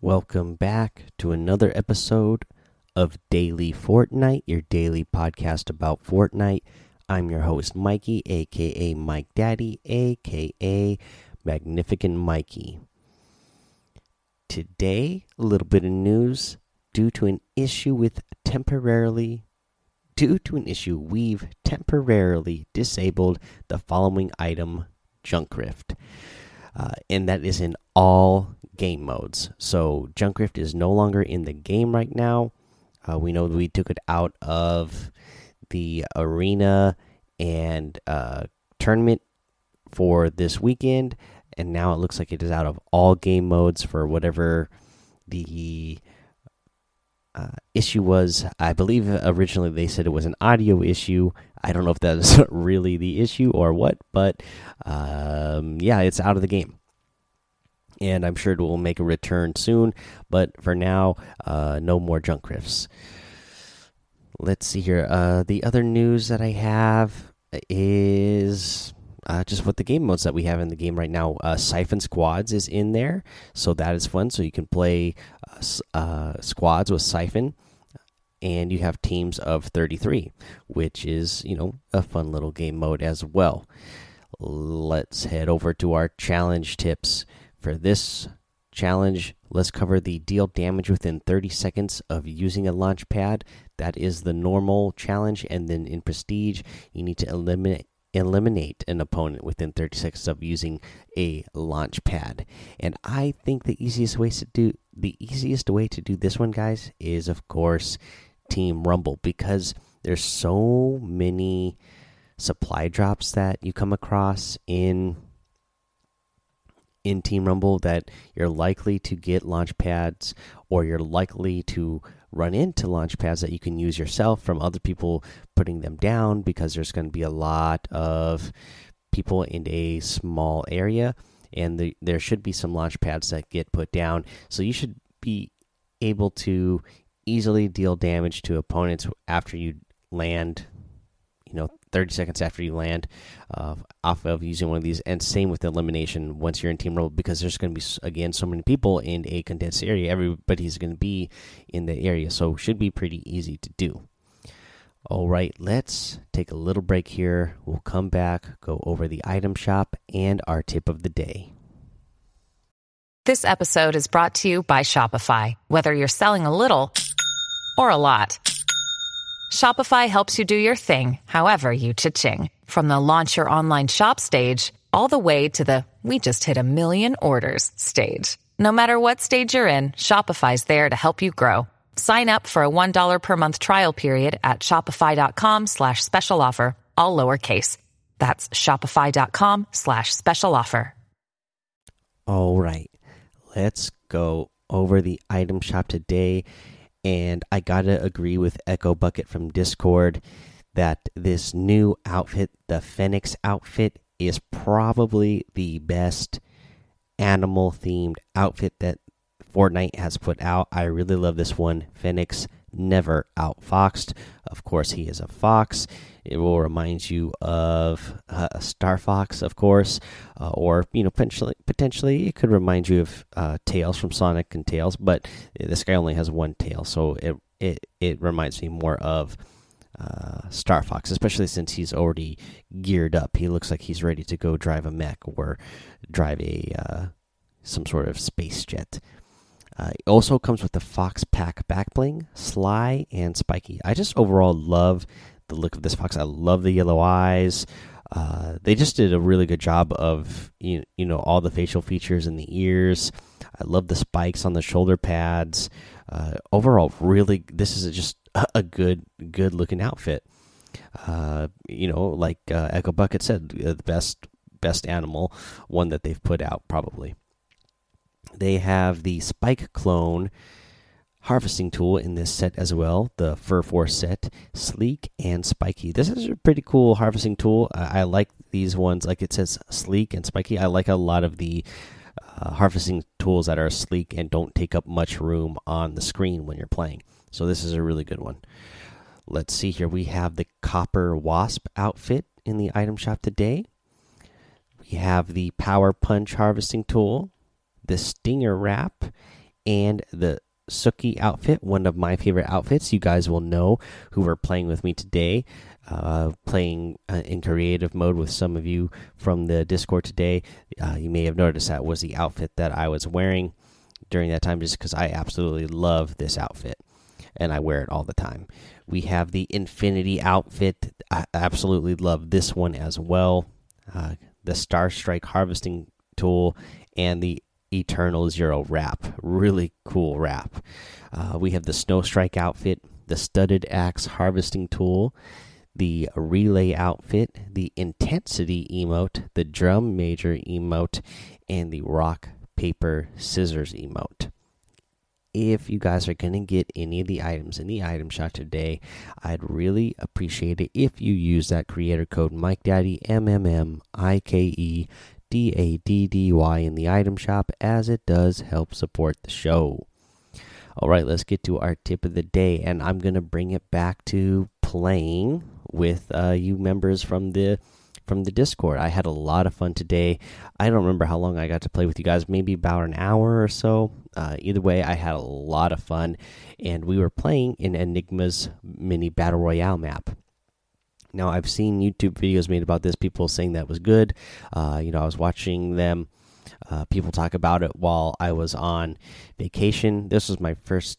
Welcome back to another episode of Daily Fortnite, your daily podcast about Fortnite. I'm your host, Mikey, aka Mike Daddy, aka Magnificent Mikey. Today, a little bit of news due to an issue with temporarily due to an issue we've temporarily disabled the following item Junkrift. Uh, and that is in all game modes. So Junkrift is no longer in the game right now. Uh, we know we took it out of the arena and uh, tournament for this weekend, and now it looks like it is out of all game modes for whatever the uh, issue was. I believe originally they said it was an audio issue. I don't know if that's really the issue or what, but um, yeah, it's out of the game and I'm sure it will make a return soon. But for now, uh, no more Junkrifts. Let's see here. Uh, the other news that I have is uh, just what the game modes that we have in the game right now. Uh, Siphon Squads is in there, so that is fun. So you can play uh, uh, squads with Siphon, and you have teams of 33, which is you know a fun little game mode as well. Let's head over to our challenge tips. For this challenge, let's cover the deal damage within 30 seconds of using a launch pad. That is the normal challenge. And then in Prestige, you need to eliminate eliminate an opponent within 30 seconds of using a launch pad. And I think the easiest way to do the easiest way to do this one guys is of course Team Rumble because there's so many supply drops that you come across in in Team Rumble that you're likely to get launch pads or you're likely to run into launch pads that you can use yourself from other people putting them down because there's going to be a lot of people in a small area and the, there should be some launch pads that get put down. So you should be able to easily deal damage to opponents after you land you know 30 seconds after you land uh, off of using one of these and same with elimination once you're in Team Rumble because there's going to be again so many people in a condensed area. Everybody's going to be in the area so should be pretty easy to do. All right let's take a little break here. We'll come back go over the item shop and our tip of the day. This episode is brought to you by shopify. Whether you're selling a little or a lot Shopify helps you do your thing, however you cha-ching. From the launch your online shop stage, all the way to the we just hit a million orders stage. No matter what stage you're in, Shopify's there to help you grow. Sign up for a $1 per month trial period at shopify.com slash special offer, all lowercase. That's shopify.com slash special offer. All right, let's go over the item shop today and I gotta agree with Echo Bucket from Discord that this new outfit, the Fennix outfit, is probably the best animal themed outfit that Fortnite has put out. I really love this one. Fennix never outfoxed. Of course, he is a fox. It will remind you of uh, Star Fox, of course, uh, or you know potentially potentially it could remind you of uh, Tails from Sonic and Tails. But this guy only has one tail, so it it it reminds me more of. Uh, Star Fox, especially since he's already geared up. He looks like he's ready to go drive a mech or drive a uh, some sort of space jet. Uh, it also comes with the Fox Pack back bling, Sly, and Spiky. I just overall love the look of this fox. I love the yellow eyes. Uh, they just did a really good job of you, you know all the facial features and the ears. I love the spikes on the shoulder pads. Uh, overall, really, this is just a good good looking outfit. Uh, you know, like uh, Echo Bucket said, uh, the best best animal one that they've put out probably. They have the Spike clone harvesting tool in this set as well the fur force set sleek and spiky. This is a pretty cool harvesting tool. I, I like these ones. Like it says sleek and spiky. I like a lot of the uh, harvesting tools that are sleek and don't take up much room on the screen when you're playing. So this is a really good one. Let's see here. We have the copper wasp outfit in the item shop today. We have the power punch harvesting tool the stinger wrap and the Suki outfit, one of my favorite outfits. You guys will know who are playing with me today. Uh, playing uh, in creative mode with some of you from the Discord today. Uh, you may have noticed that was the outfit that I was wearing during that time, just because I absolutely love this outfit and I wear it all the time. We have the Infinity outfit. I absolutely love this one as well. Uh, the Star Strike harvesting tool and the Eternal Zero wrap. Really cool wrap. Uh, we have the Snow Strike outfit, the Studded Axe harvesting tool, the Relay outfit, the Intensity emote, the Drum Major emote, and the Rock Paper Scissors emote if you guys are going to get any of the items in the item shop today, I'd really appreciate it if you use that creator code Mike Daddy M M M I K E D A D D Y in the item shop, as it does help support the show. All right, let's get to our tip of the day, and I'm going to bring it back to playing with uh, you members from the from the Discord. I had a lot of fun today. I don't remember how long I got to play with you guys, maybe about an hour or so. Uh, either way, I had a lot of fun, and we were playing in Enigma's mini battle royale map. Now, I've seen YouTube videos made about this, people saying that was good. Uh, you know, I was watching them, uh, people talk about it while I was on vacation. This was my first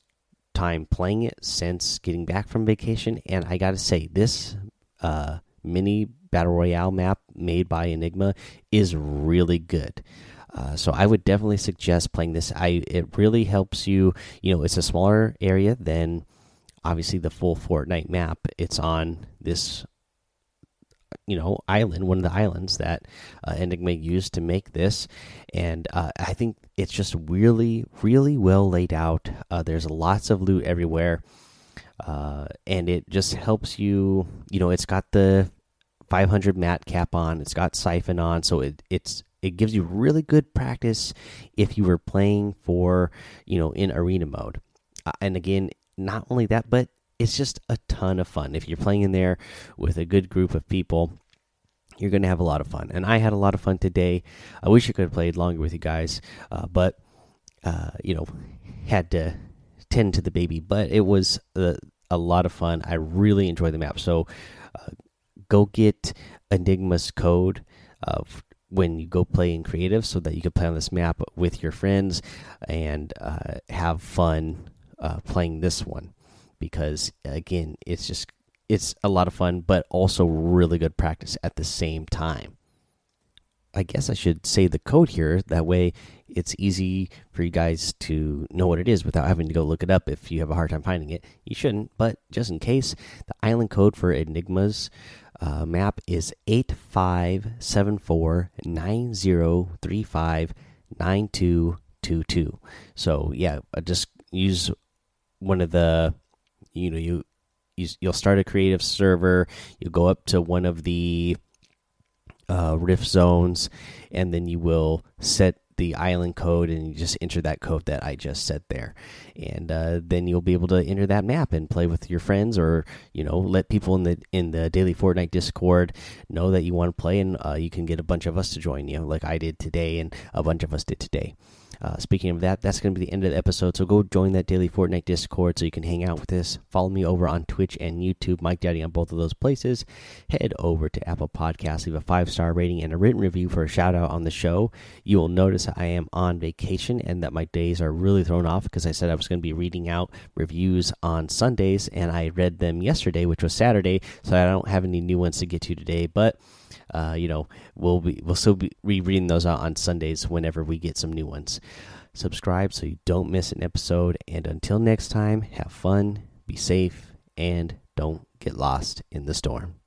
time playing it since getting back from vacation, and I got to say, this uh, mini battle royale map made by Enigma is really good. Uh, so I would definitely suggest playing this. I it really helps you. You know, it's a smaller area than obviously the full Fortnite map. It's on this you know island, one of the islands that uh, Enigma used to make this, and uh, I think it's just really, really well laid out. Uh, there's lots of loot everywhere. Uh, and it just helps you. You know, it's got the 500 mat cap on. It's got siphon on, so it it's it gives you really good practice if you were playing for you know in arena mode. Uh, and again, not only that, but it's just a ton of fun if you're playing in there with a good group of people. You're going to have a lot of fun, and I had a lot of fun today. I wish I could have played longer with you guys, uh, but uh, you know, had to tend to the baby. But it was a, a lot of fun. I really enjoyed the map. So uh, go get Enigma's code of when you go play in creative so that you can play on this map with your friends and uh, have fun uh, playing this one because again it's just it's a lot of fun but also really good practice at the same time. I guess i should say the code here. That way it's easy for you guys to know what it is without having to go look it up if you have a hard time finding it. You shouldn't but just in case the island code for enigmas uh, map is eight five seven four nine zero three five nine two two two. So yeah, uh, just use one of the you know you, you you'll start a creative server. You go up to one of the uh, rift zones, and then you will set the island code and you just enter that code that I just said there, and uh, then you'll be able to enter that map and play with your friends, or you know let people in the in the daily Fortnite Discord know that you want to play, and uh, you can get a bunch of us to join you, like I did today, and a bunch of us did today. Uh, speaking of that, that's going to be the end of the episode. So go join that daily Fortnite Discord so you can hang out with us. Follow me over on Twitch and YouTube, Mike Daddy on both of those places. Head over to Apple Podcasts, leave a five star rating and a written review for a shout out on the show. You will notice I am on vacation and that my days are really thrown off because I said I was going to be reading out reviews on Sundays and I read them yesterday, which was Saturday. So I don't have any new ones to get to today, but uh, you know, we'll be we'll still be rereading those out on Sundays whenever we get some new ones. Subscribe so you don't miss an episode. And until next time, have fun, be safe, and don't get lost in the storm.